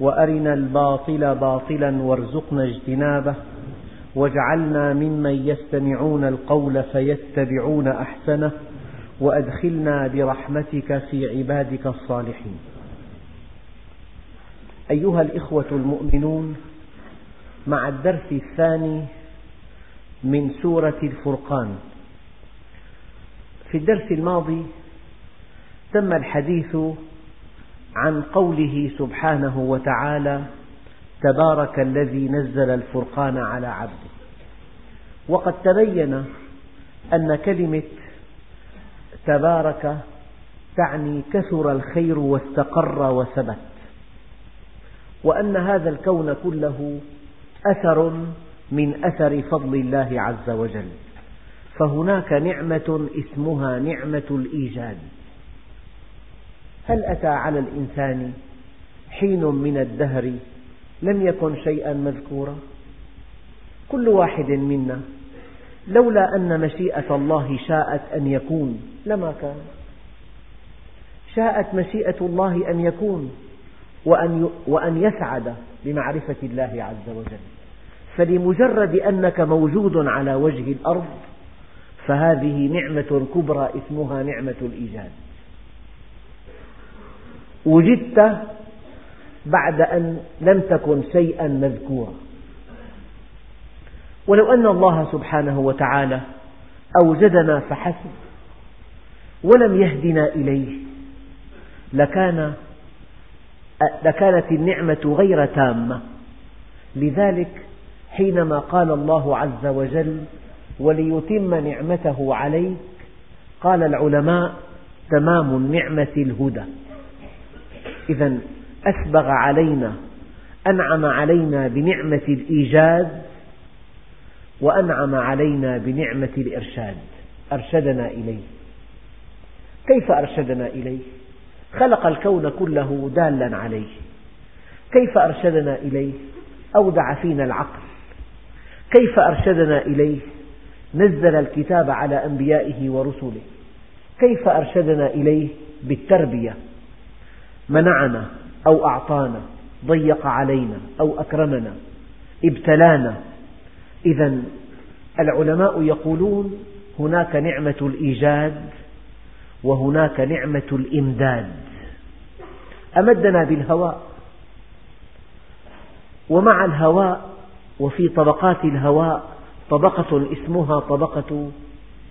وأرنا الباطل باطلا وارزقنا اجتنابه واجعلنا ممن يستمعون القول فيتبعون أحسنه وأدخلنا برحمتك في عبادك الصالحين. أيها الإخوة المؤمنون مع الدرس الثاني من سورة الفرقان. في الدرس الماضي تم الحديث عن قوله سبحانه وتعالى تبارك الذي نزل الفرقان على عبده. وقد تبين أن كلمة تبارك تعني كثر الخير واستقر وثبت وأن هذا الكون كله أثر من أثر فضل الله عز وجل. فهناك نعمة اسمها نعمة الإيجاد. هل أتى على الإنسان حين من الدهر لم يكن شيئا مذكورا؟ كل واحد منا لولا أن مشيئة الله شاءت أن يكون لما كان. شاءت مشيئة الله أن يكون وأن وأن يسعد بمعرفة الله عز وجل. فلمجرد أنك موجود على وجه الأرض فهذه نعمة كبرى اسمها نعمة الإيجاد. وجدت بعد أن لم تكن شيئا مذكورا ولو أن الله سبحانه وتعالى أوجدنا فحسب ولم يهدنا إليه لكان لكانت النعمة غير تامة. لذلك حينما قال الله عز وجل وليتم نعمته عليك قال العلماء تمام النعمة الهدى. إذا أسبغ علينا أنعم علينا بنعمة الإيجاد وأنعم علينا بنعمة الإرشاد أرشدنا إليه كيف أرشدنا إليه؟ خلق الكون كله دالا عليه كيف أرشدنا إليه؟ أودع فينا العقل كيف أرشدنا إليه؟ نزل الكتاب على أنبيائه ورسله كيف أرشدنا إليه؟ بالتربية منعنا أو أعطانا ضيق علينا أو أكرمنا ابتلانا. إذا العلماء يقولون هناك نعمة الإيجاد وهناك نعمة الإمداد. أمدنا بالهواء. ومع الهواء وفي طبقات الهواء طبقة اسمها طبقة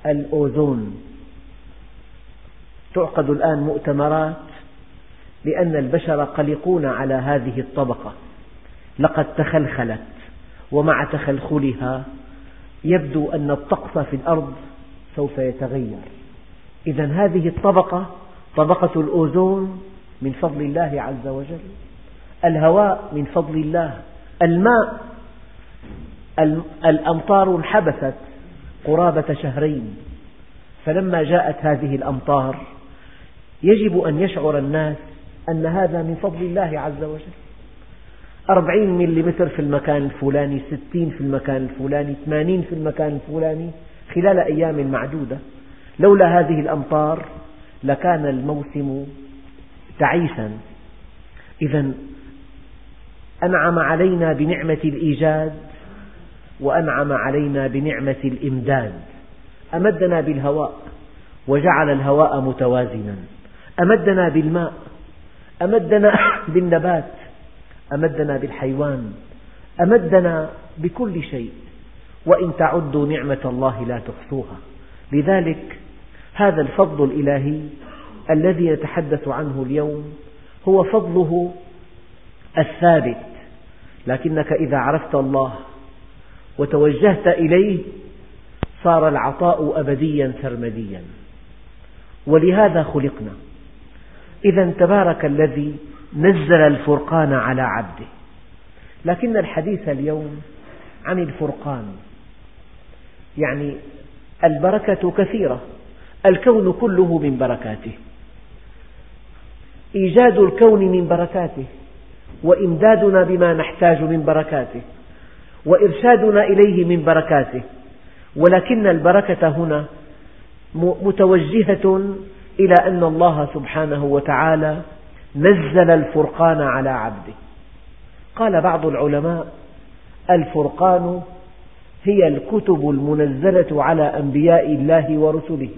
الأوزون. تعقد الآن مؤتمرات لأن البشر قلقون على هذه الطبقة. لقد تخلخلت ومع تخلخلها يبدو أن الطقس في الأرض سوف يتغير. إذا هذه الطبقة طبقة الأوزون من فضل الله عز وجل الهواء من فضل الله الماء الأمطار انحبست قرابة شهرين. فلما جاءت هذه الأمطار يجب أن يشعر الناس أن هذا من فضل الله عز وجل. أربعين مليمتر في المكان الفلاني ستين في المكان الفلاني ثمانين في المكان الفلاني خلال أيام معدودة. لولا هذه الأمطار لكان الموسم تعيسا إذا أنعم علينا بنعمة الإيجاد وأنعم علينا بنعمة الإمداد. أمدنا بالهواء وجعل الهواء متوازنا. أمدنا بالماء أمدنا بالنبات أمدنا بالحيوان أمدنا بكل شيء. وإن تعدوا نعمة الله لا تحصوها. لذلك هذا الفضل الإلهي الذي نتحدث عنه اليوم هو فضله الثابت. لكنك إذا عرفت الله وتوجهت إليه صار العطاء أبديا سرمديا. ولهذا خلقنا. إذا تبارك الذي نزل الفرقان على عبده. لكن الحديث اليوم عن الفرقان يعني البركة كثيرة الكون كله من بركاته. إيجاد الكون من بركاته وإمدادنا بما نحتاج من بركاته وإرشادنا إليه من بركاته. ولكن البركة هنا متوجهة إلى أن الله سبحانه وتعالى نزل الفرقان على عبده. قال بعض العلماء الفرقان هي الكتب المنزلة على أنبياء الله ورسله.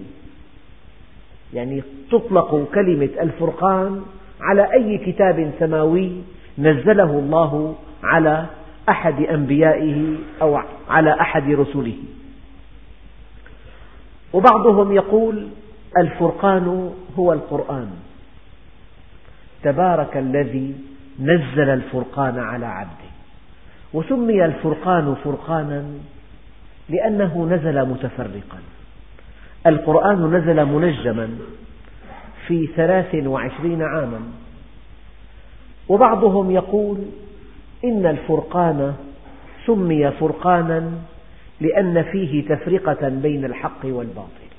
يعني تطلق كلمة الفرقان على أي كتاب سماوي نزله الله على أحد أنبيائه أو على أحد رسله. وبعضهم يقول الفرقان هو القرآن. تبارك الذي نزل الفرقان على عبده. وسمي الفرقان فرقانا لأنه نزل متفرقا. القرآن نزل منجما في ثلاث وعشرين عاما. وبعضهم يقول إن الفرقان سمي فرقانا لأن فيه تفرقة بين الحق والباطل.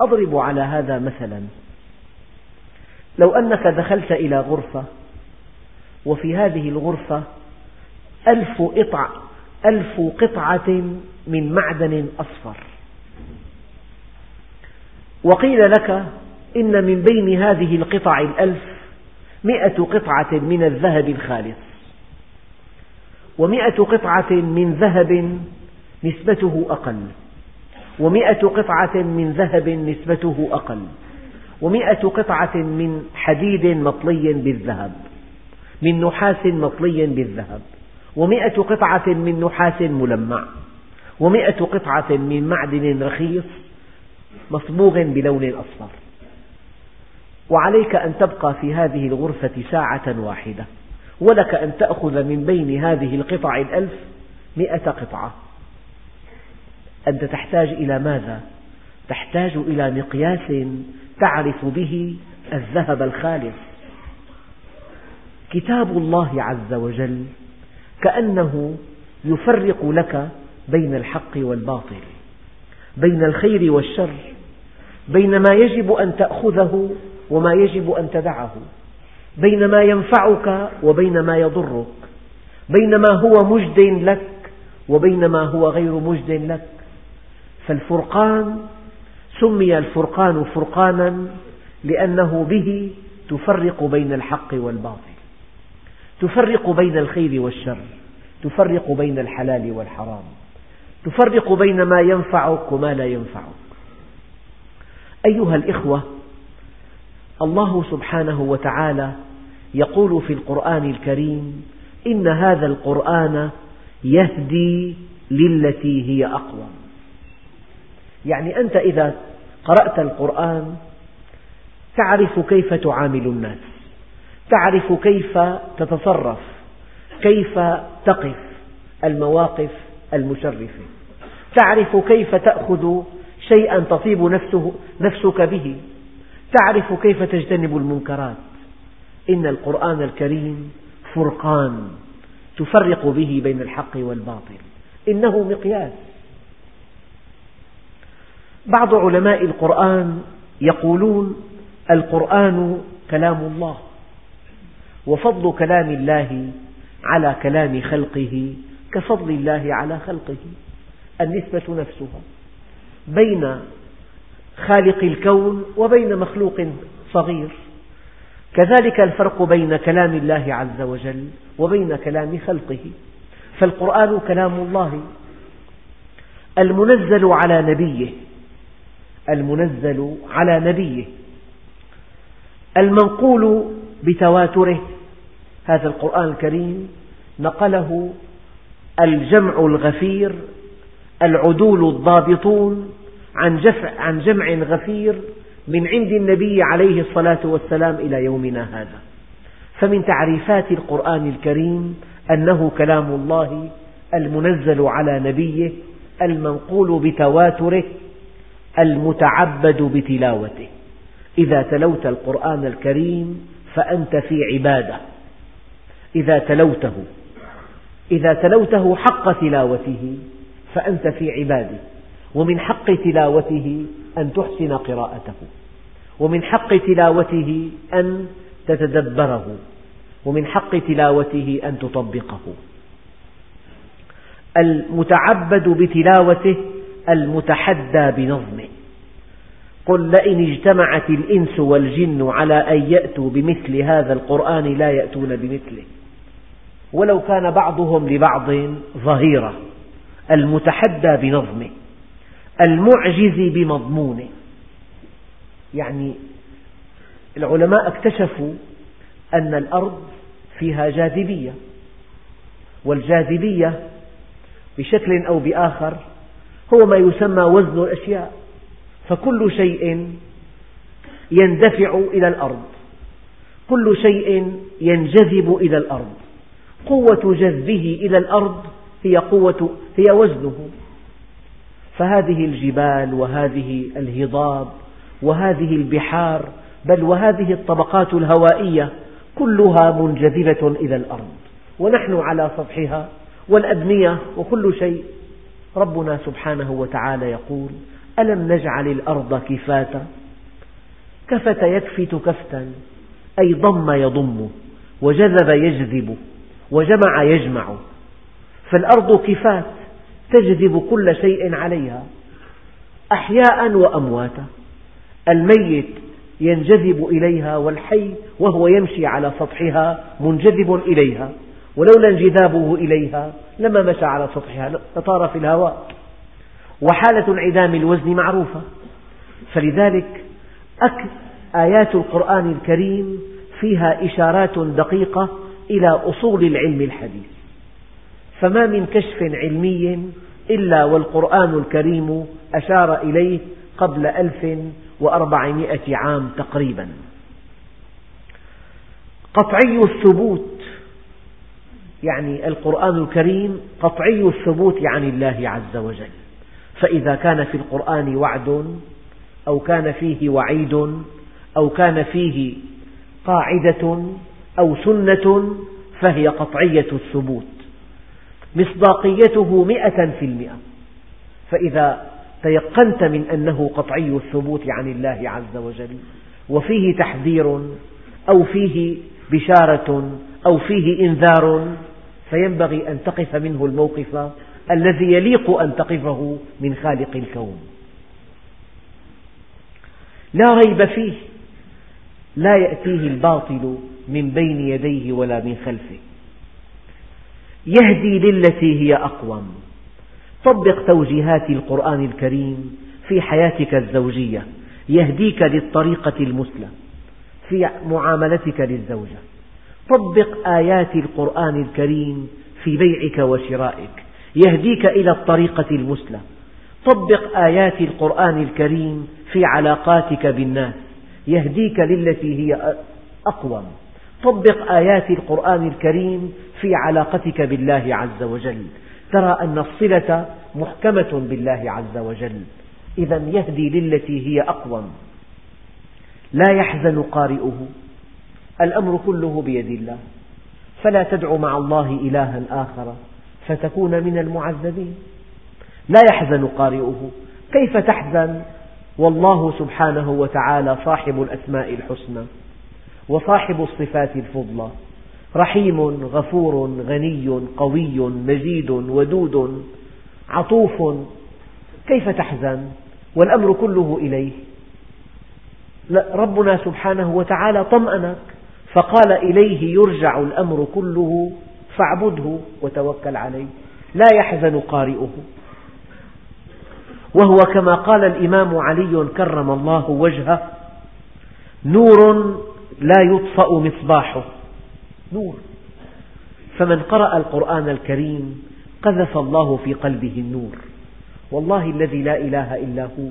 أضرب على هذا مثلا. لو أنك دخلت إلى غرفة وفي هذه الغرفة ألف, قطع ألف قطعة من معدن أصفر. وقيل لك إن من بين هذه القطع الألف مئة قطعة من الذهب الخالص. ومئة قطعة من ذهب نسبته أقل. ومئة قطعة من ذهب نسبته أقل ومئة قطعة من حديد مطلي بالذهب من نحاس مطلي بالذهب ومئة قطعة من نحاس ملمع ومئة قطعة من معدن رخيص مصبوغ بلون أصفر. وعليك أن تبقى في هذه الغرفة ساعة واحدة ولك أن تأخذ من بين هذه القطع الألف مئة قطعة. أنت تحتاج إلى ماذا؟ تحتاج إلى مقياس تعرف به الذهب الخالص كتاب الله عز وجل كأنه يفرق لك بين الحق والباطل بين الخير والشر بين ما يجب أن تأخذه وما يجب أن تدعه بين ما ينفعك وبين ما يضرك بين ما هو مجد لك وبين ما هو غير مجد لك فالفرقان سمي الفرقان فرقانا لأنه به تفرق بين الحق والباطل. تفرق بين الخير والشر. تفرق بين الحلال والحرام. تفرق بين ما ينفعك وما لا ينفعك. أيها الإخوة الله سبحانه وتعالى يقول في القرآن الكريم إن هذا القرآن يهدي للتي هي أقوم يعني أنت إذا قرأت القرآن تعرف كيف تعامل الناس تعرف كيف تتصرف كيف تقف المواقف المشرفة تعرف كيف تأخذ شيئا تطيب نفسه نفسك به تعرف كيف تجتنب المنكرات. إن القرآن الكريم فرقان تفرق به بين الحق والباطل. إنه مقياس. بعض علماء القرآن يقولون القرآن كلام الله وفضل كلام الله على كلام خلقه كفضل الله على خلقه النسبة نفسها بين خالق الكون وبين مخلوق صغير كذلك الفرق بين كلام الله عز وجل وبين كلام خلقه فالقرآن كلام الله المنزل على نبيه المنزل على نبيه المنقول بتواتره. هذا القرآن الكريم نقله الجمع الغفير العدول الضابطون عن جمع غفير من عند النبي عليه الصلاة والسلام إلى يومنا هذا. فمن تعريفات القرآن الكريم أنه كلام الله المنزل على نبيه المنقول بتواتره. المتعبد بتلاوته. إذا تلوت القرآن الكريم فأنت في عبادة. إذا تلوته إذا تلوته حق تلاوته فأنت في عبادة. ومن حق تلاوته أن تحسن قراءته. ومن حق تلاوته أن تتدبره. ومن حق تلاوته أن تطبقه. المتعبد بتلاوته المتحدى بنظمه. قل لئن اجتمعت الإنس والجن على أن يأتوا بمثل هذا القرآن لا يأتون بمثله. ولو كان بعضهم لبعض ظهيرا. المتحدى بنظمه. المعجز بمضمونه. يعني العلماء اكتشفوا أن الأرض فيها جاذبية. والجاذبية بشكل أو بآخر هو ما يسمى وزن الأشياء. فكل شيء يندفع إلى الأرض. كل شيء ينجذب إلى الأرض. قوة جذبه إلى الأرض هي قوة هي وزنه. فهذه الجبال وهذه الهضاب وهذه البحار بل وهذه الطبقات الهوائية كلها منجذبة إلى الأرض. ونحن على سطحها والأبنية وكل شيء. ربنا سبحانه وتعالى يقول ألم نجعل الأرض كفاتا؟ كفت يكفت كفتا أي ضم يضم وجذب يجذب وجمع يجمع. فالأرض كفات تجذب كل شيء عليها أحياء وأمواتا. الميت ينجذب إليها والحي وهو يمشي على سطحها منجذب إليها. ولولا انجذابه إليها لما مشى على سطحها لطار في الهواء. وحالة انعدام الوزن معروفة. فلذلك آيات القرآن الكريم فيها إشارات دقيقة إلى أصول العلم الحديث. فما من كشف علمي إلا والقرآن الكريم أشار إليه قبل ألف وأربعمائة عام تقريبا. قطعي الثبوت يعني القرآن الكريم قطعي الثبوت عن الله عز وجل. فإذا كان في القرآن وعد أو كان فيه وعيد أو كان فيه قاعدة أو سنة فهي قطعية الثبوت. مصداقيته مئة في المئة. فإذا تيقنت من أنه قطعي الثبوت عن الله عز وجل وفيه تحذير أو فيه بشارة أو فيه إنذار فينبغي أن تقف منه الموقف الذي يليق أن تقفه من خالق الكون. لا ريب فيه لا يأتيه الباطل من بين يديه ولا من خلفه. يهدي للتي هي أقوم. طبق توجيهات القرآن الكريم في حياتك الزوجية. يهديك للطريقة المثلى في معاملتك للزوجة. طبق آيات القرآن الكريم في بيعك وشرائك يهديك إلى الطريقة المثلى طبق آيات القرآن الكريم في علاقاتك بالناس يهديك للتي هي أقوم. طبق آيات القرآن الكريم في علاقتك بالله عز وجل ترى أن الصلة محكمة بالله عز وجل. إذا يهدي للتي هي أقوم. لا يحزن قارئه. الأمر كله بيد الله. فلا تدع مع الله إلها آخر فتكون من المعذبين. لا يحزن قارئه. كيف تحزن؟ والله سبحانه وتعالى صاحب الأسماء الحسنى وصاحب الصفات الفضلى. رحيم غفور غني قوي مجيد ودود عطوف. كيف تحزن؟ والأمر كله إليه. ربنا سبحانه وتعالى طمأنك. فقال إليه يرجع الأمر كله فاعبده وتوكل عليه. لا يحزن قارئه. وهو كما قال الإمام علي كرم الله وجهه نور لا يطفأ مصباحه. نور. فمن قرأ القرآن الكريم قذف الله في قلبه النور. والله الذي لا إله إلا هو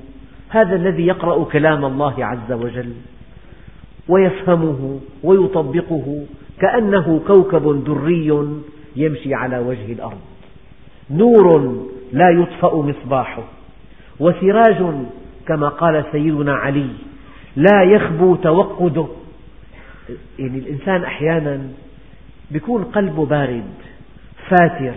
هذا الذي يقرأ كلام الله عز وجل. ويفهمه ويطبقه كأنه كوكب دري يمشي على وجه الأرض. نور لا يطفأ مصباحه وسراج كما قال سيدنا علي لا يخبو توقده. يعني الإنسان أحيانا يكون قلبه بارد فاتر.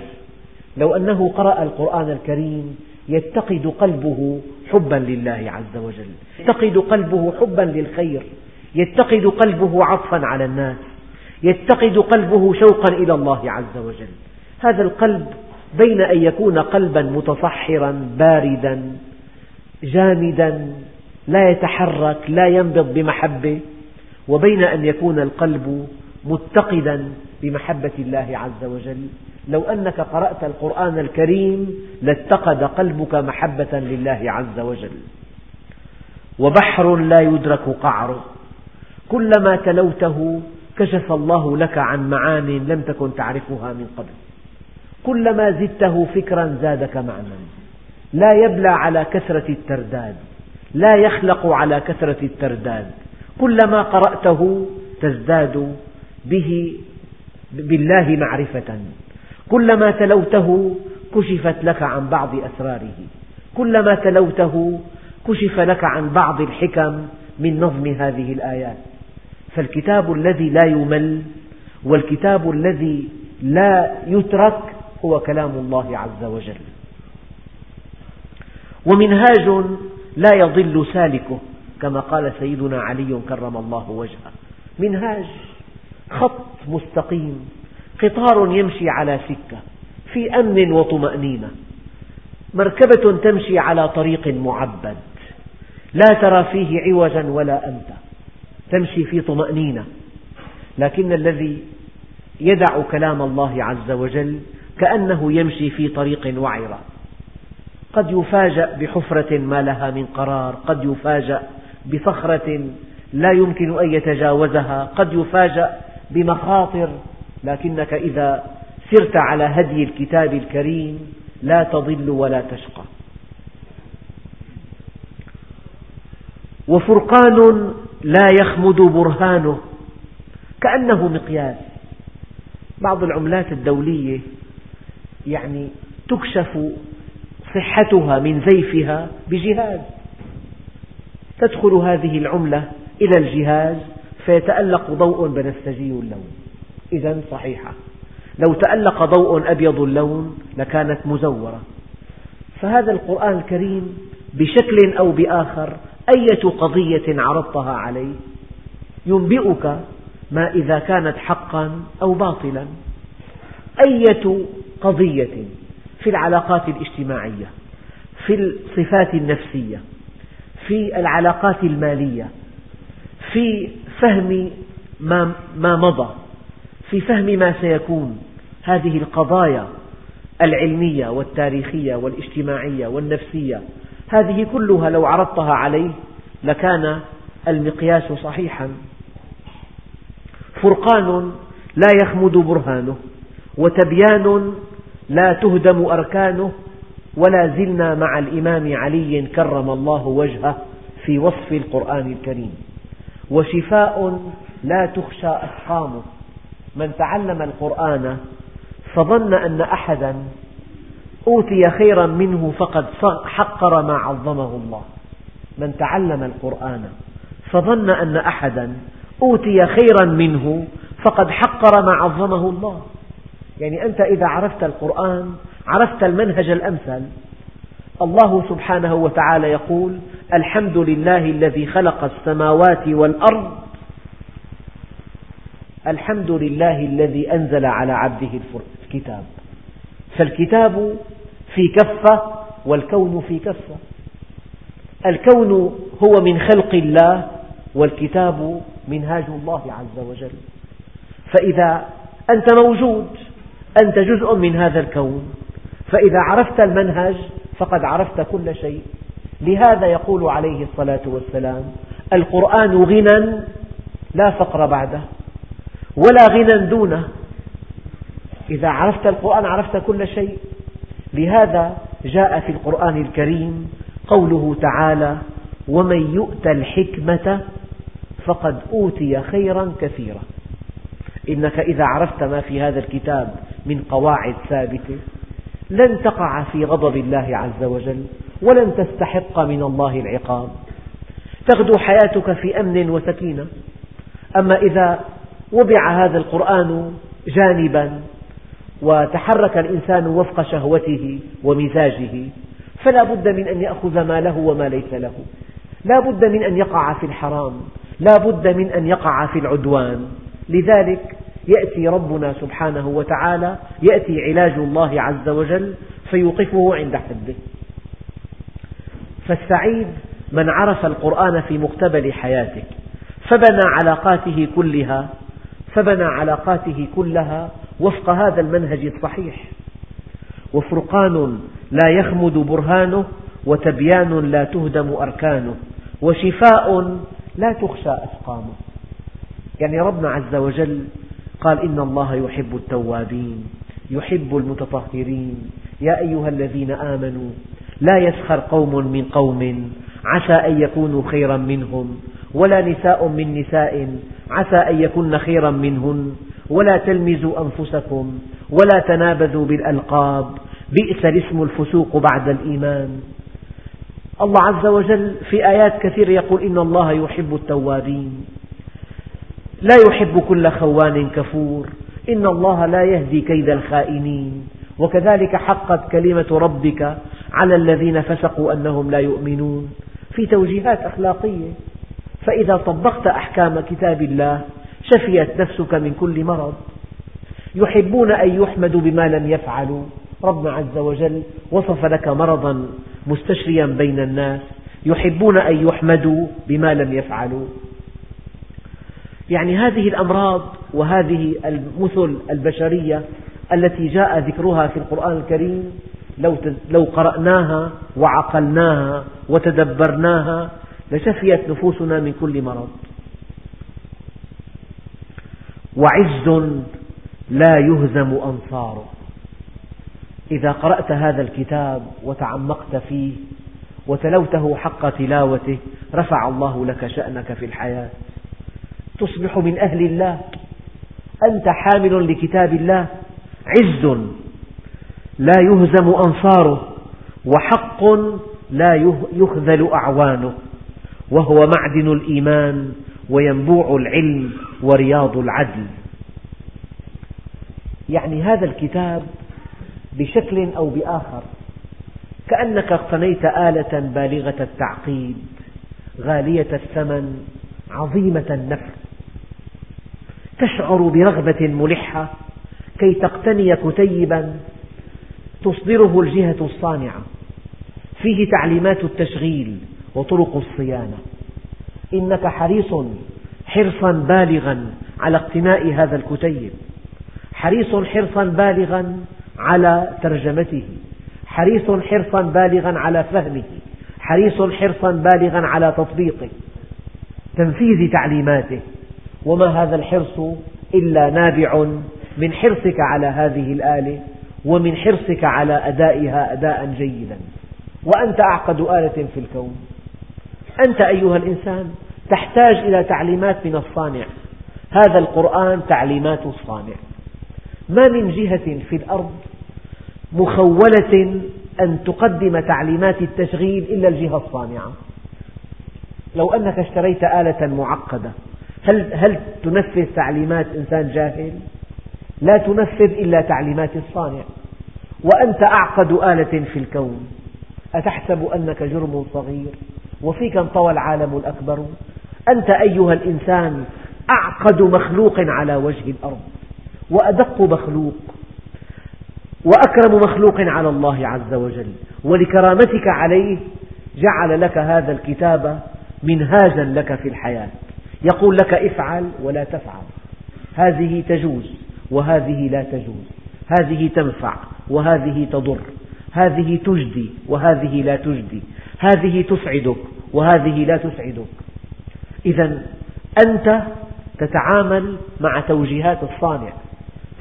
لو أنه قرأ القرآن الكريم يتقد قلبه حبا لله عز وجل يتقد قلبه حبا للخير. يتقد قلبه عطفا على الناس يتقد قلبه شوقا إلى الله عز وجل. هذا القلب بين أن يكون قلبا متصحرا باردا جامدا لا يتحرك لا ينبض بمحبة وبين أن يكون القلب متقدا بمحبة الله عز وجل. لو أنك قرأت القرآن الكريم لاتقد قلبك محبة لله عز وجل. وبحر لا يدرك قعره. كلما تلوته كشف الله لك عن معان لم تكن تعرفها من قبل. كلما زدته فكرا زادك معنى لا يبلى على كثرة الترداد. لا يخلق على كثرة الترداد. كلما قرأته تزداد به بالله معرفة. كلما تلوته كشفت لك عن بعض أسراره. كلما تلوته كشف لك عن بعض الحكم من نظم هذه الآيات. فالكتاب الذي لا يمل والكتاب الذي لا يترك هو كلام الله عز وجل. ومنهاج لا يضل سالكه كما قال سيدنا علي كرم الله وجهه. منهاج خط مستقيم قطار يمشي على سكة في أمن وطمأنينة. مركبة تمشي على طريق معبد لا ترى فيه عوجا ولا أمتا تمشي في طمأنينة. لكن الذي يدع كلام الله عز وجل كأنه يمشي في طريق وعرة. قد يفاجأ بحفرة ما لها من قرار قد يفاجأ بصخرة لا يمكن أن يتجاوزها قد يفاجأ بمخاطر. لكنك إذا سرت على هدي الكتاب الكريم لا تضل ولا تشقى. وفرقان لا يخمد برهانه كأنه مقياس. بعض العملات الدولية يعني تكشف صحتها من زيفها بجهاز. تدخل هذه العملة إلى الجهاز فيتألق ضوء بنفسجي اللون. إذا صحيحة. لو تألق ضوء أبيض اللون لكانت مزورة. فهذا القرآن الكريم بشكل أو بآخر أية قضية عرضتها عليه ينبئك ما إذا كانت حقا أو باطلا. أية قضية في العلاقات الاجتماعية في الصفات النفسية في العلاقات المالية في فهم ما, مضى في فهم ما سيكون. هذه القضايا العلمية والتاريخية والاجتماعية والنفسية هذه كلها لو عرضتها عليه لكان المقياس صحيحا. فرقان لا يخمد برهانه وتبيان لا تهدم أركانه ولا زلنا مع الإمام علي كرم الله وجهه في وصف القرآن الكريم. وشفاء لا تخشى أسقامه من تعلم القرآن فظن أن أحدا أوتي خيرا منه فقد حقر ما عظمه الله. من تعلم القرآن فظن أن أحدا أوتي خيرا منه فقد حقر ما عظمه الله. يعني أنت إذا عرفت القرآن عرفت المنهج الأمثل الله سبحانه وتعالى يقول الحمد لله الذي خلق السماوات والأرض. الحمد لله الذي أنزل على عبده الكتاب. فالكتاب في كفة والكون في كفة. الكون هو من خلق الله والكتاب منهاج الله عز وجل. فإذا أنت موجود أنت جزء من هذا الكون. فإذا عرفت المنهج فقد عرفت كل شيء. لهذا يقول عليه الصلاة والسلام القرآن غنى لا فقر بعده ولا غنى دونه. إذا عرفت القرآن عرفت كل شيء. لهذا جاء في القرآن الكريم قوله تعالى ومن يؤت الحكمة فقد أوتي خيرا كثيرا. إنك إذا عرفت ما في هذا الكتاب من قواعد ثابتة لن تقع في غضب الله عز وجل ولن تستحق من الله العقاب. تغدو حياتك في أمن وسكينة. أما إذا وضع هذا القرآن جانبا وتحرك الإنسان وفق شهوته ومزاجه فلا بد من أن يأخذ ما له وما ليس له. لا بد من أن يقع في الحرام لا بد من أن يقع في العدوان. لذلك يأتي ربنا سبحانه وتعالى يأتي علاج الله عز وجل فيوقفه عند حده فالسعيد من عرف القرآن في مقتبل حياته فبنى علاقاته كلها فبنى علاقاته كلها وفق هذا المنهج الصحيح. وفرقان لا يخمد برهانه وتبيان لا تهدم أركانه وشفاء لا تخشى أسقامه. يعني ربنا عز وجل قال إن الله يحب التوابين يحب المتطهرين. يا أيها الذين آمنوا لا يسخر قوم من قوم عسى أن يكونوا خيرا منهم ولا نساء من نساء عسى أن يكن خيرا منهن. ولا تلمزوا أنفسكم ولا تنابذوا بالألقاب بئس الاسم الفسوق بعد الإيمان. الله عز وجل في آيات كثيرة يقول إن الله يحب التوابين لا يحب كل خوان كفور إن الله لا يهدي كيد الخائنين. وكذلك حقت كلمة ربك على الذين فسقوا أنهم لا يؤمنون في توجيهات أخلاقية. فإذا طبقت أحكام كتاب الله شفيت نفسك من كل مرض. يحبون أن يحمدوا بما لم يفعلوا. ربنا عز وجل وصف لك مرضا مستشريا بين الناس. يحبون أن يحمدوا بما لم يفعلوا. يعني هذه الأمراض وهذه المثل البشرية التي جاء ذكرها في القرآن الكريم لو قرأناها وعقلناها وتدبرناها لشفيت نفوسنا من كل مرض. وعز لا يهزم أنصاره. إذا قرأت هذا الكتاب وتعمقت فيه وتلوته حق تلاوته رفع الله لك شأنك في الحياة. تصبح من أهل الله. أنت حامل لكتاب الله. عز لا يهزم أنصاره. وحق لا يخذل أعوانه. وهو معدن الإيمان. وينبوع العلم ورياض العدل. يعني هذا الكتاب بشكل أو بآخر كأنك اقتنيت آلة بالغة التعقيد غالية الثمن عظيمة النفع. تشعر برغبة ملحة كي تقتني كتيبا تصدره الجهة الصانعة. فيه تعليمات التشغيل وطرق الصيانة. إنك حريص حرصا بالغا على اقتناء هذا الكتيب. حريص حرصا بالغا على ترجمته. حريص حرصا بالغا على فهمه. حريص حرصا بالغا على تطبيقه. تنفيذ تعليماته. وما هذا الحرص إلا نابع من حرصك على هذه الآلة ومن حرصك على أدائها أداء جيدا. وأنت أعقد آلة في الكون. أنت أيها الإنسان تحتاج إلى تعليمات من الصانع. هذا القرآن تعليمات الصانع. ما من جهة في الأرض مخولة أن تقدم تعليمات التشغيل إلا الجهة الصانعة. لو أنك اشتريت آلة معقدة هل, هل تنفذ تعليمات إنسان جاهل؟ لا تنفذ إلا تعليمات الصانع. وأنت أعقد آلة في الكون. أتحسب أنك جرم صغير؟ وفيك انطوى العالم الأكبر. أنت أيها الإنسان أعقد مخلوق على وجه الأرض وأدق مخلوق وأكرم مخلوق على الله عز وجل. ولكرامتك عليه جعل لك هذا الكتاب منهاجا لك في الحياة. يقول لك افعل ولا تفعل. هذه تجوز وهذه لا تجوز. هذه تنفع وهذه تضر. هذه تجدي وهذه لا تجدي هذه تسعدك وهذه لا تسعدك. إذا أنت تتعامل مع توجيهات الصانع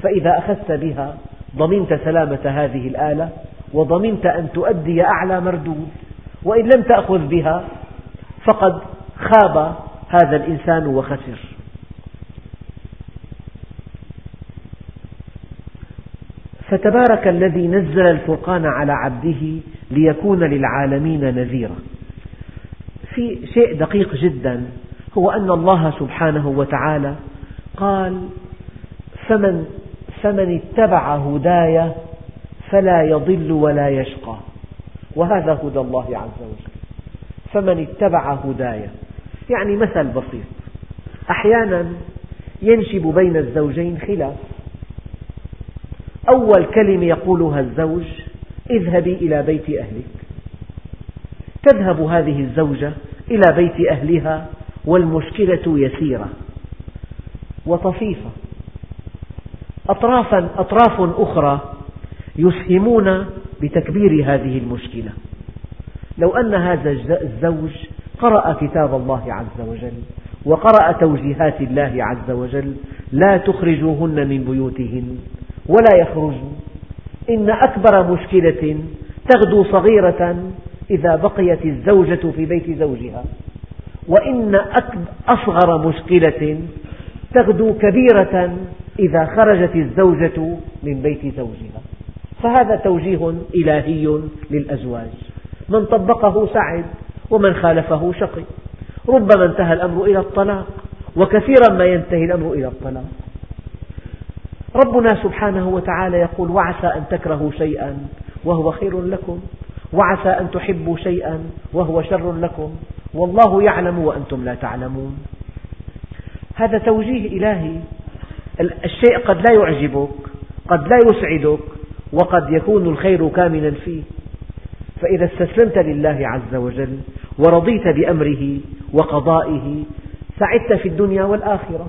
فإذا أخذت بها ضمنت سلامة هذه الآلة وضمنت أن تؤدي أعلى مردود وإن لم تأخذ بها فقد خاب هذا الإنسان وخسر. فتبارك الذي نزل الفرقان على عبده ليكون للعالمين نذيرا. في شيء دقيق جدا هو أن الله سبحانه وتعالى قال فمن فمن اتبع هداي فلا يضل ولا يشقى. وهذا هدى الله عز وجل. فمن اتبع هداي يعني مثل بسيط. أحيانا ينشب بين الزوجين خلاف. أول كلمة يقولها الزوج اذهبي إلى بيت أهلك. تذهب هذه الزوجة إلى بيت أهلها والمشكلة يسيرة وطفيفة. أطرافا أطراف أخرى يسهمون بتكبير هذه المشكلة. لو أن هذا الزوج قرأ كتاب الله عز وجل وقرأ توجيهات الله عز وجل لا تخرجوهن من بيوتهن. ولا يخرجن إن أكبر مشكلة تغدو صغيرة إذا بقيت الزوجة في بيت زوجها. وإن أصغر مشكلة تغدو كبيرة إذا خرجت الزوجة من بيت زوجها. فهذا توجيه إلهي للأزواج. من طبقه سعد ومن خالفه شقي. ربما انتهى الأمر إلى الطلاق وكثيرا ما ينتهي الأمر إلى الطلاق. ربنا سبحانه وتعالى يقول وعسى أن تكرهوا شيئا وهو خير لكم. وعسى أن تحبوا شيئا وهو شر لكم. والله يعلم وأنتم لا تعلمون. هذا توجيه إلهي. الشيء قد لا يعجبك قد لا يسعدك وقد يكون الخير كامنا فيه. فإذا استسلمت لله عز وجل ورضيت بأمره وقضائه سعدت في الدنيا والآخرة.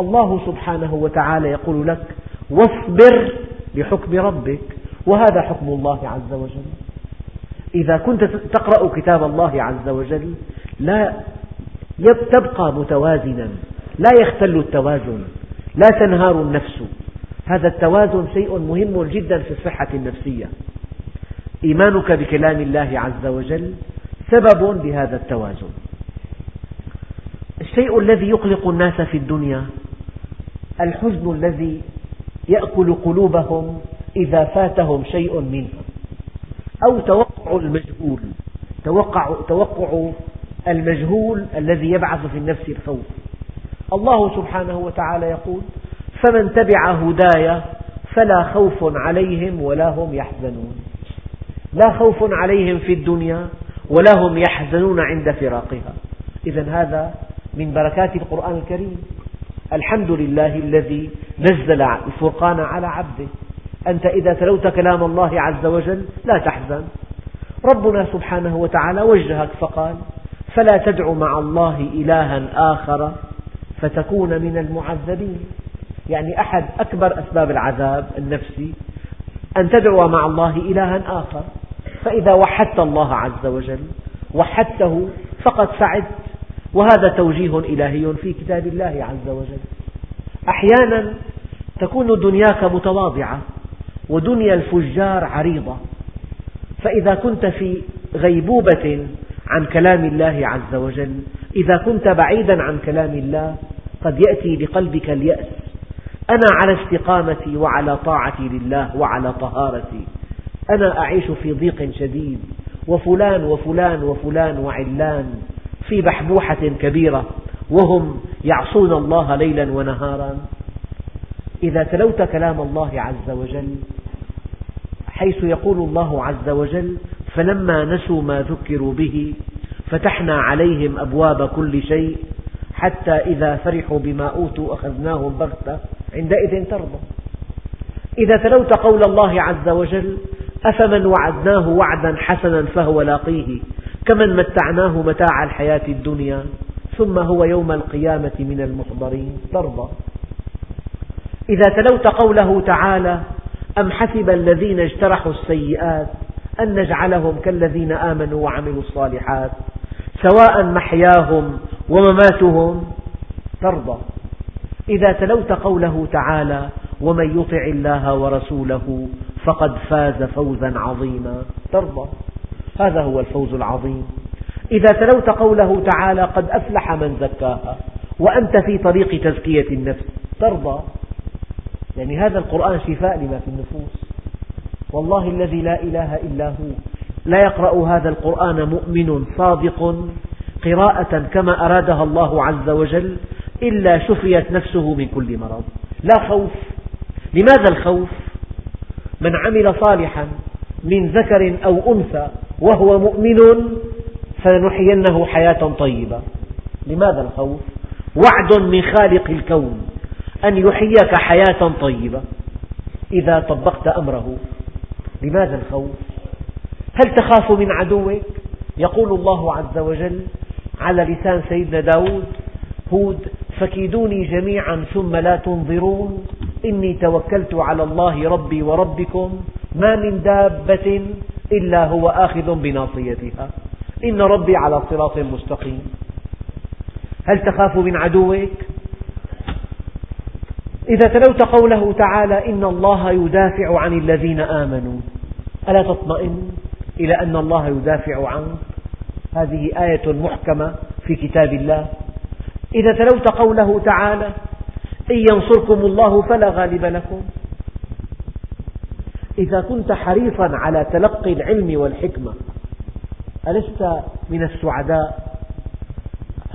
الله سبحانه وتعالى يقول لك واصبر بحكم ربك وهذا حكم الله عز وجل. إذا كنت تقرأ كتاب الله عز وجل لا تبقى متوازنا لا يختل التوازن لا تنهار النفس. هذا التوازن شيء مهم جدا في الصحة النفسية. إيمانك بكلام الله عز وجل سبب لهذا التوازن. الشيء الذي يقلق الناس في الدنيا الحزن الذي يأكل قلوبهم إذا فاتهم شيء منها أو توقع المجهول. توقع, توقع المجهول الذي يبعث في النفس الخوف. الله سبحانه وتعالى يقول فمن تبع هداي فلا خوف عليهم ولا هم يحزنون. لا خوف عليهم في الدنيا ولا هم يحزنون عند فراقها. إذا هذا من بركات القرآن الكريم. الحمد لله الذي نزل الفرقان على عبده. أنت إذا تلوت كلام الله عز وجل لا تحزن. ربنا سبحانه وتعالى وجهك فقال فلا تدع مع الله إلها آخر فتكون من المعذبين. يعني أحد أكبر أسباب العذاب النفسي أن تدعو مع الله إلها آخر. فإذا وحدت الله عز وجل وحدته فقد سعدت. وهذا توجيه إلهي في كتاب الله عز وجل. أحيانا تكون دنياك متواضعة ودنيا الفجار عريضة. فإذا كنت في غيبوبة عن كلام الله عز وجل إذا كنت بعيدا عن كلام الله قد يأتي بقلبك اليأس. أنا على استقامتي وعلى طاعتي لله وعلى طهارتي. أنا أعيش في ضيق شديد. وفلان وفلان وفلان وعلان. في بحبوحة كبيرة وهم يعصون الله ليلا ونهارا. إذا تلوت كلام الله عز وجل حيث يقول الله عز وجل فلما نسوا ما ذكروا به فتحنا عليهم أبواب كل شيء حتى إذا فرحوا بما أوتوا أخذناهم بغتة عندئذ ترضى. إذا تلوت قول الله عز وجل أفمن وعدناه وعدا حسنا فهو لاقيه؟ كمن متعناه متاع الحياة الدنيا ثم هو يوم القيامة من المحضرين. ترضى. إذا تلوت قوله تعالى أم حسب الذين اجترحوا السيئات أن نجعلهم كالذين آمنوا وعملوا الصالحات سواء محياهم ومماتهم؟ ترضى. إذا تلوت قوله تعالى ومن يطع الله ورسوله فقد فاز فوزا عظيما. ترضى. هذا هو الفوز العظيم. إذا تلوت قوله تعالى قد أفلح من زكاها وأنت في طريق تزكية النفس ترضى. يعني هذا القرآن شفاء لما في النفوس. والله الذي لا إله إلا هو. لا يقرأ هذا القرآن مؤمن صادق قراءة كما أرادها الله عز وجل إلا شفيت نفسه من كل مرض. لا خوف. لماذا الخوف؟ من عمل صالحا من ذكر أو أنثى وهو مؤمن فلنحيينه حياة طيبة لماذا الخوف؟ وعد من خالق الكون أن يحييك حياة طيبة إذا طبقت أمره لماذا الخوف؟ هل تخاف من عدوك؟ يقول الله عز وجل على لسان سيدنا داود هود فكيدوني جميعا ثم لا تنظرون إني توكلت على الله ربي وربكم ما من دابة إلا هو آخذ بناصيتها. إن ربي على صراط مستقيم. هل تخاف من عدوك؟ إذا تلوت قوله تعالى إن الله يدافع عن الذين آمنوا ألا تطمئن إلى أن الله يدافع عنك؟ هذه آية محكمة في كتاب الله. إذا تلوت قوله تعالى إن ينصركم الله فلا غالب لكم. إذا كنت حريصا على تلقي العلم والحكمة ألست من السعداء؟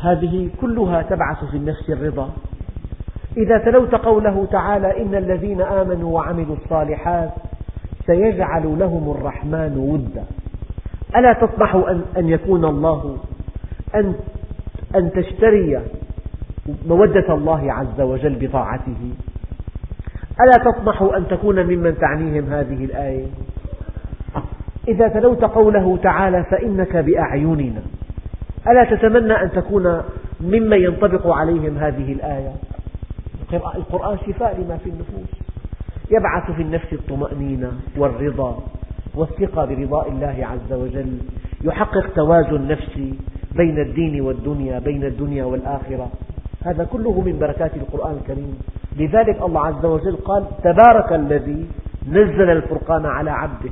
هذه كلها تبعث في النفس الرضا. إذا تلوت قوله تعالى إن الذين آمنوا وعملوا الصالحات سيجعل لهم الرحمن ودا. ألا تطمح أن يكون الله أن, أن تشتري مودة الله عز وجل بطاعته؟ ألا تطمح أن تكون ممن تعنيهم هذه الآية؟ إذا تلوت قوله تعالى فإنك بأعيننا ألا تتمنى أن تكون ممن ينطبق عليهم هذه الآية؟ القرآن شفاء لما في النفوس يبعث في النفس الطمأنينة والرضا والثقة برضاء الله عز وجل يحقق توازن نفسي بين الدين والدنيا بين الدنيا والآخرة. هذا كله من بركات القرآن الكريم. لذلك الله عز وجل قال تبارك الذي نزل الفرقان على عبده.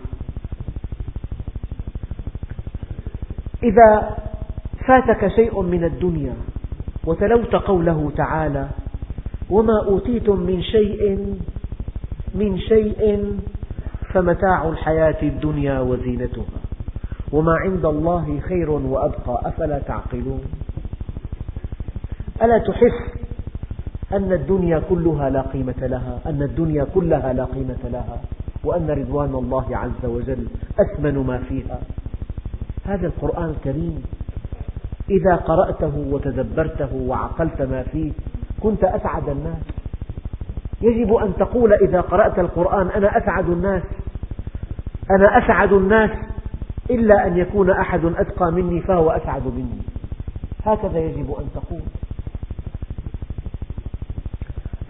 إذا فاتك شيء من الدنيا وتلوت قوله تعالى وما أوتيتم من شيء من شيء فمتاع الحياة الدنيا وزينتها. وما عند الله خير وأبقى. أفلا تعقلون؟ ألا تحس أن الدنيا كلها لا قيمة لها أن الدنيا كلها لا قيمة لها وأن رضوان الله عز وجل أثمن ما فيها. هذا القرآن الكريم إذا قرأته وتدبرته وعقلت ما فيه كنت أسعد الناس. يجب أن تقول إذا قرأت القرآن أنا أسعد الناس. أنا أسعد الناس إلا أن يكون أحد أتقى مني فهو أسعد مني. هكذا يجب أن تقول.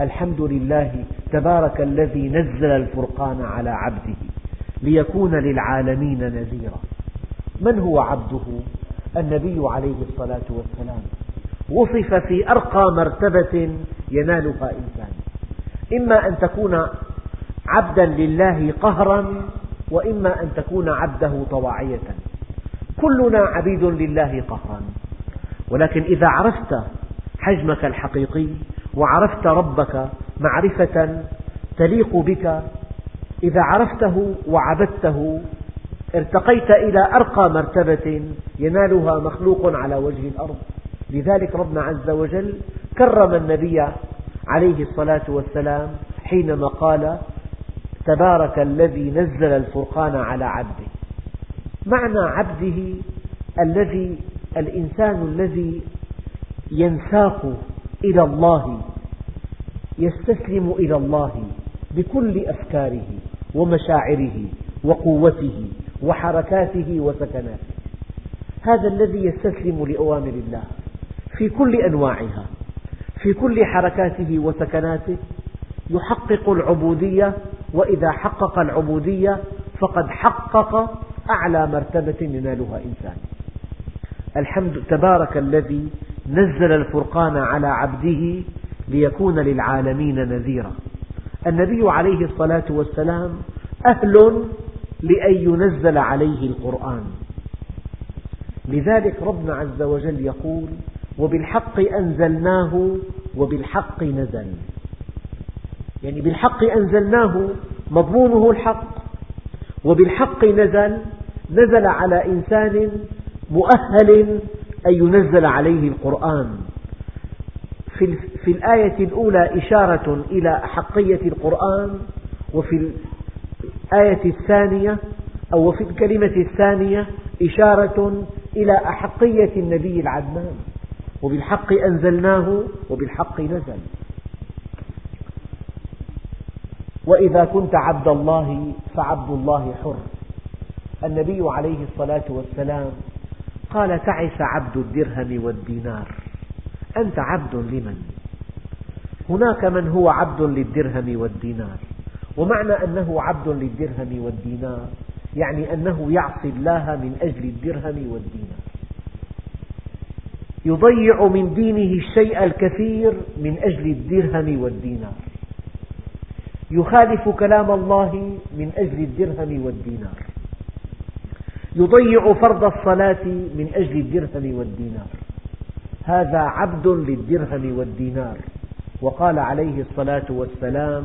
الحمد لله تبارك الذي نزل الفرقان على عبده ليكون للعالمين نذيرا. من هو عبده؟ النبي عليه الصلاة والسلام. وصف في أرقى مرتبة ينالها إنسان. إما أن تكون عبدا لله قهرا وإما أن تكون عبده طواعية. كلنا عبيد لله قهرا. ولكن إذا عرفت حجمك الحقيقي وعرفت ربك معرفة تليق بك. إذا عرفته وعبدته ارتقيت إلى أرقى مرتبة ينالها مخلوق على وجه الأرض. لذلك ربنا عز وجل كرم النبي عليه الصلاة والسلام حينما قال تبارك الذي نزل الفرقان على عبده. معنى عبده الذي الإنسان الذي ينساق إلى الله يستسلم إلى الله بكل أفكاره ومشاعره وقوته وحركاته وسكناته. هذا الذي يستسلم لأوامر الله في كل أنواعها في كل حركاته وسكناته يحقق العبودية وإذا حقق العبودية فقد حقق أعلى مرتبة ينالها إنسان. الحمد تبارك الذي نزل الفرقان على عبده ليكون للعالمين نذيرا. النبي عليه الصلاة والسلام أهل لأن ينزل عليه القرآن. لذلك ربنا عز وجل يقول وبالحق أنزلناه وبالحق نزل. يعني بالحق أنزلناه مضمونه الحق وبالحق نزل نزل على إنسان مؤهل أن ينزل عليه القرآن. في الآية الأولى إشارة إلى أحقية القرآن وفي الآية الثانية أو في الكلمة الثانية إشارة إلى أحقية النبي العدنان. وبالحق أنزلناه وبالحق نزل. وإذا كنت عبد الله فعبد الله حر. النبي عليه الصلاة والسلام قال تعس عبد الدرهم والدينار. أنت عبد لمن؟ هناك من هو عبد للدرهم والدينار. ومعنى أنه عبد للدرهم والدينار يعني أنه يعصي الله من أجل الدرهم والدينار. يضيع من دينه الشيء الكثير من أجل الدرهم والدينار. يخالف كلام الله من أجل الدرهم والدينار. يضيع فرض الصلاة من أجل الدرهم والدينار. هذا عبد للدرهم والدينار. وقال عليه الصلاة والسلام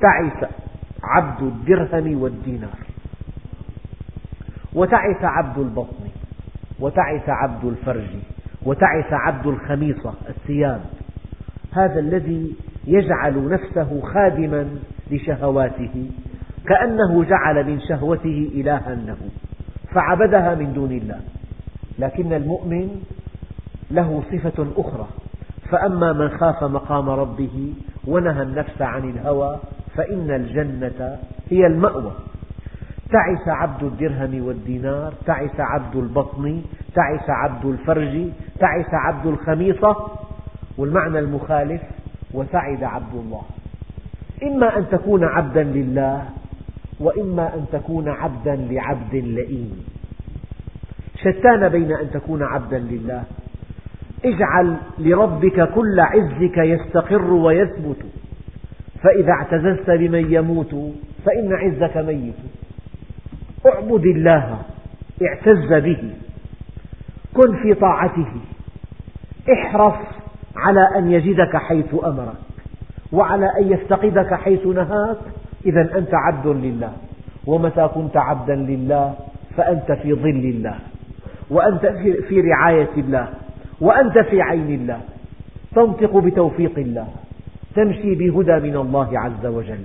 تعس عبد الدرهم والدينار. وتعس عبد البطن وتعس عبد الفرج وتعس عبد الخميصة الثياب. هذا الذي يجعل نفسه خادما لشهواته كأنه جعل من شهوته إلها له فعبدها من دون الله. لكن المؤمن له صفة أخرى. فأما من خاف مقام ربه ونهى النفس عن الهوى فإن الجنة هي المأوى. تعس عبد الدرهم والدينار تعس عبد البطن تعس عبد الفرج تعس عبد الخميصة. والمعنى المخالف وسعد عبد الله. إما أن تكون عبدا لله وإما أن تكون عبدا لعبد لئيم. شتان بين أن تكون عبدا لله. اجعل لربك كل عزك يستقر ويثبت. فإذا اعتززت بمن يموت فإن عزك ميت. اعبد الله اعتز به. كن في طاعته. احرص على أن يجدك حيث أمرك وعلى أن يفتقدك حيث نهاك. إذا أنت عبد لله. ومتى كنت عبدا لله؟ فأنت في ظل الله. وأنت في رعاية الله. وأنت في عين الله. تنطق بتوفيق الله. تمشي بهدى من الله عز وجل.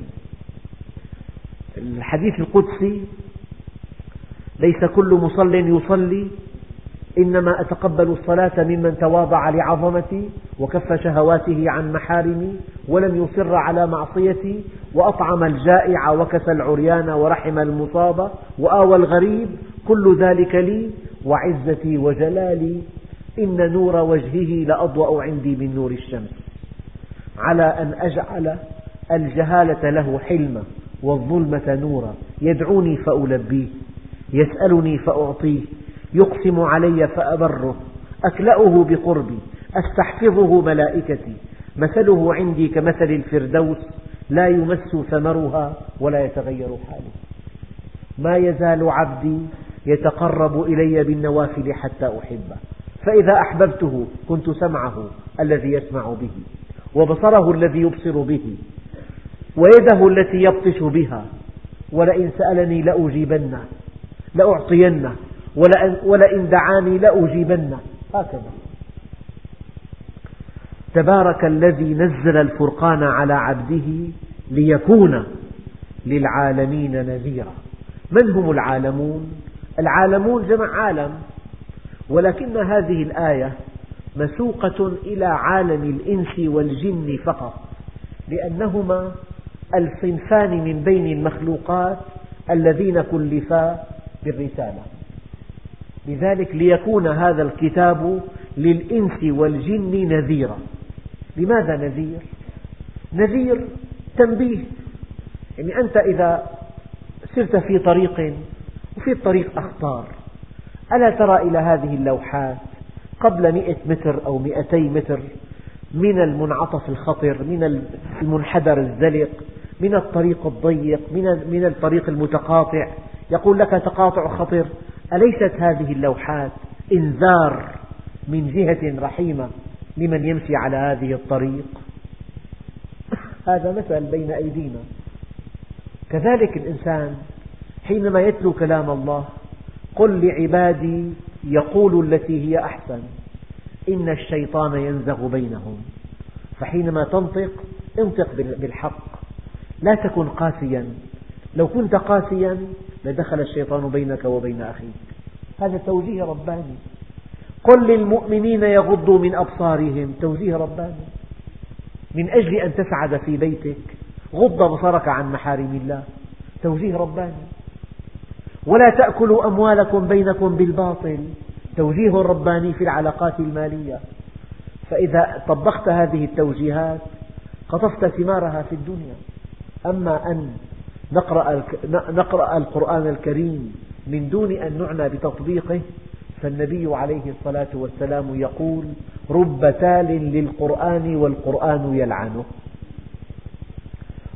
الحديث القدسي ليس كل مصل يصلي إنما أتقبل الصلاة ممن تواضع لعظمتي وكف شهواته عن محارمي ولم يصر على معصيتي وأطعم الجائع وكسى العريان ورحم المصاب وآوى الغريب كل ذلك لي وعزتي وجلالي إن نور وجهه لأضوأ عندي من نور الشمس على أن أجعل الجهالة له حلما والظلمة نورا يدعوني فألبيه يسألني فأعطيه يقسم علي فأبره أكلأه بقربي أستحفظه ملائكتي. مثله عندي كمثل الفردوس لا يمس ثمرها ولا يتغير حاله. ما يزال عبدي يتقرب إلي بالنوافل حتى أحبه. فإذا أحببته كنت سمعه الذي يسمع به وبصره الذي يبصر به ويده التي يبطش بها. ولئن سألني لأجيبنه لأعطينه. ولئن دعاني لأجيبنه هكذا. تبارك الذي نزل الفرقان على عبده ليكون للعالمين نذيرا. من هم العالمون؟ العالمون جمع عالم ولكن هذه الآية مسوقة إلى عالم الإنس والجن فقط لأنهما الصنفان من بين المخلوقات الذين كلفا بالرسالة. لذلك ليكون هذا الكتاب للإنس والجن نذيرا. لماذا نذير؟ نذير تنبيه. يعني أنت إذا سرت في طريق وفي الطريق أخطار ألا ترى إلى هذه اللوحات قبل مئة متر أو مئتي متر من المنعطف الخطر من المنحدر الزلق من الطريق الضيق من الطريق المتقاطع؟ يقول لك تقاطع خطر. أليست هذه اللوحات إنذار من جهة رحيمة لمن يمشي على هذه الطريق؟ هذا مثل بين أيدينا. كذلك الإنسان حينما يتلو كلام الله قل لعبادي يقولوا التي هي أحسن. إن الشيطان ينزغ بينهم. فحينما تنطق انطق بالحق. لا تكن قاسيا. لو كنت قاسيا لدخل الشيطان بينك وبين أخيك. هذا توجيه رباني. قل للمؤمنين يغضوا من أبصارهم. توجيه رباني. من أجل أن تسعد في بيتك. غض بصرك عن محارم الله. توجيه رباني. ولا تأكلوا أموالكم بينكم بالباطل. توجيه رباني في العلاقات المالية. فإذا طبقت هذه التوجيهات قطفت ثمارها في الدنيا. أما أن نقرأ, نقرأ القرآن الكريم من دون أن نعنى بتطبيقه فالنبي عليه الصلاة والسلام يقول رب تال للقرآن والقرآن يلعنه.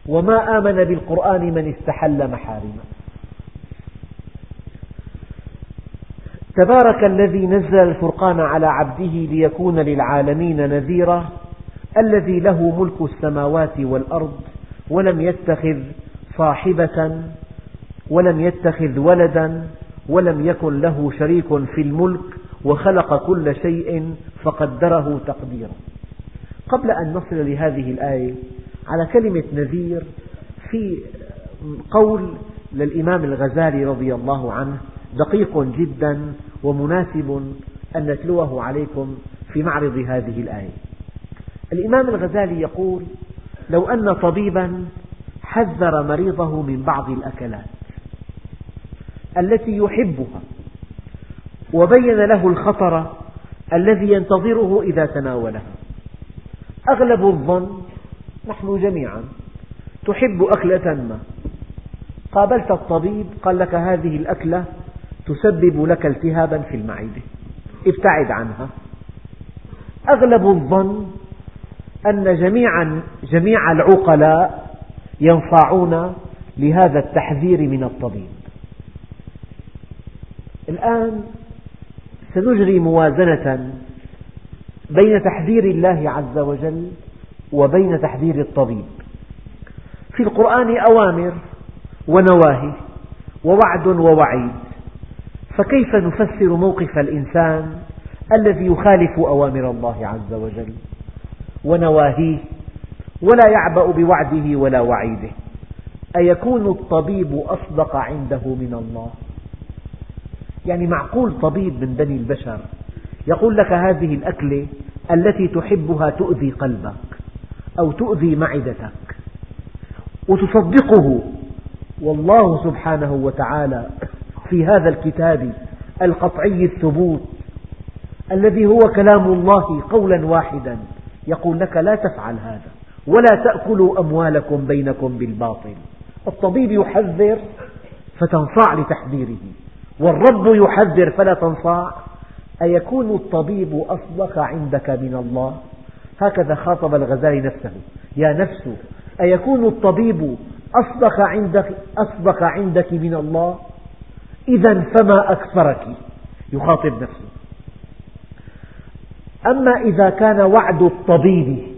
وما آمن بالقرآن من استحل محارمه. تبارك الذي نزل الفرقان على عبده ليكون للعالمين نذيرا الذي له ملك السماوات والأرض ولم يتخذ صاحبة ولم يتخذ ولدا ولم يكن له شريك في الملك وخلق كل شيء فقدره تقديرا. قبل أن نصل لهذه الآية على كلمة نذير في قول للإمام الغزالي رضي الله عنه دقيق جدا ومناسب أن نتلوه عليكم في معرض هذه الآية. الإمام الغزالي يقول لو أن طبيبا حذر مريضه من بعض الأكلات التي يحبها وبين له الخطر الذي ينتظره إذا تناولها. أغلب الظن نحن جميعا تحب أكلة ما قابلت الطبيب قال لك هذه الأكلة تسبب لك التهابا في المعدة. ابتعد عنها. أغلب الظن أن جميع, جميع العقلاء ينصاعون لهذا التحذير من الطبيب. الآن سنجري موازنة بين تحذير الله عز وجل وبين تحذير الطبيب. في القرآن أوامر ونواهي ووعد ووعيد. فكيف نفسر موقف الإنسان الذي يخالف أوامر الله عز وجل؟ ونواهيه ولا يعبأ بوعده ولا وعيده. أيكون الطبيب أصدق عنده من الله؟ يعني معقول طبيب من بني البشر يقول لك هذه الأكلة التي تحبها تؤذي قلبك أو تؤذي معدتك وتصدقه. والله سبحانه وتعالى في هذا الكتاب القطعي الثبوت الذي هو كلام الله قولا واحدا يقول لك لا تفعل هذا. ولا تأكلوا أموالكم بينكم بالباطل. الطبيب يحذر فتنصاع لتحذيره والرب يحذر فلا تنصاع. أيكون الطبيب أصدق عندك من الله؟ هكذا خاطب الغزالي نفسه. يا نفس أيكون الطبيب أصدق عندك, أصدق عندك من الله؟ إذا فما أكثرك؟ يخاطب نفسه. أما إذا كان وعد الطبيب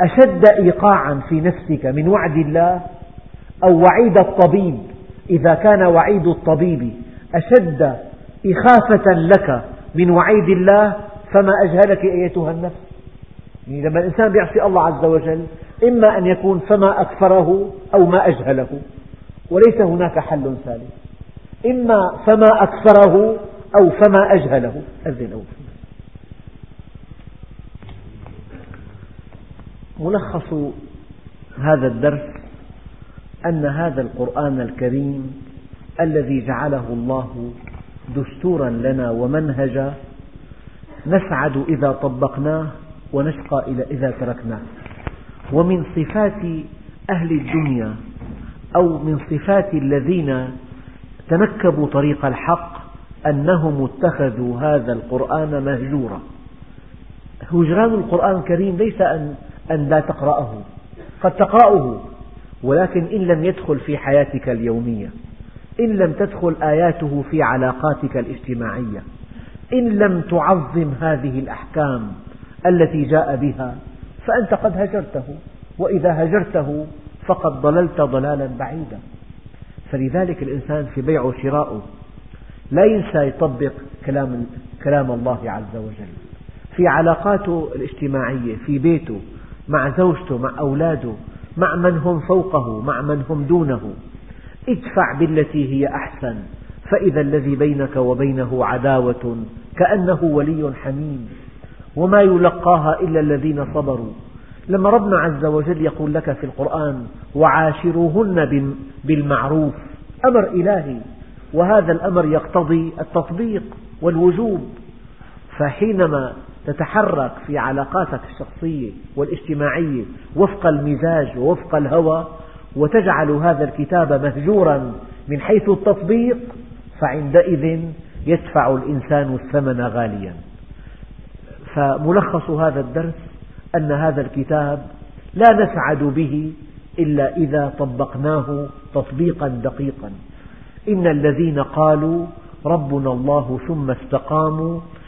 أشد إيقاعا في نفسك من وعد الله أو وعيد الطبيب؟ إذا كان وعيد الطبيب أشد إخافة لك من وعيد الله فما أجهلك أيتها النفس؟ يعني لما الإنسان يعصي الله عز وجل إما أن يكون فما أكثره أو ما أجهله وليس هناك حل ثالث إما فما أكثره أو فما أجهله. أذن أو ملخص هذا الدرس أن هذا القرآن الكريم الذي جعله الله دستورا لنا ومنهجا نسعد إذا طبقناه ونشقى إذا تركناه. ومن صفات أهل الدنيا أو من صفات الذين تنكبوا طريق الحق أنهم اتخذوا هذا القرآن مهجورا. هجران القرآن الكريم ليس أن, أن لا تقرأه. قد تقرأه ولكن إن لم يدخل في حياتك اليومية إن لم تدخل آياته في علاقاتك الاجتماعية إن لم تعظم هذه الأحكام التي جاء بها فأنت قد هجرته وإذا هجرته فقد ضللت ضلالا بعيدا. فلذلك الإنسان في بيع وشراءه لا ينسى يطبق كلام, كلام الله عز وجل. في علاقاته الاجتماعية في بيته مع زوجته مع أولاده مع من هم فوقه مع من هم دونه. ادفع بالتي هي أحسن فإذا الذي بينك وبينه عداوة كأنه ولي حميم. وما يلقاها إلا الذين صبروا. لما ربنا عز وجل يقول لك في القرآن وعاشروهن بالمعروف. أمر إلهي. وهذا الأمر يقتضي التطبيق والوجوب. فحينما تتحرك في علاقاتك الشخصية والاجتماعية وفق المزاج ووفق الهوى وتجعل هذا الكتاب مهجورا من حيث التطبيق فعندئذ يدفع الإنسان الثمن غاليا. فملخص هذا الدرس أن هذا الكتاب لا نسعد به إلا إذا طبقناه تطبيقا دقيقا. إن الذين قالوا ربنا الله ثم استقاموا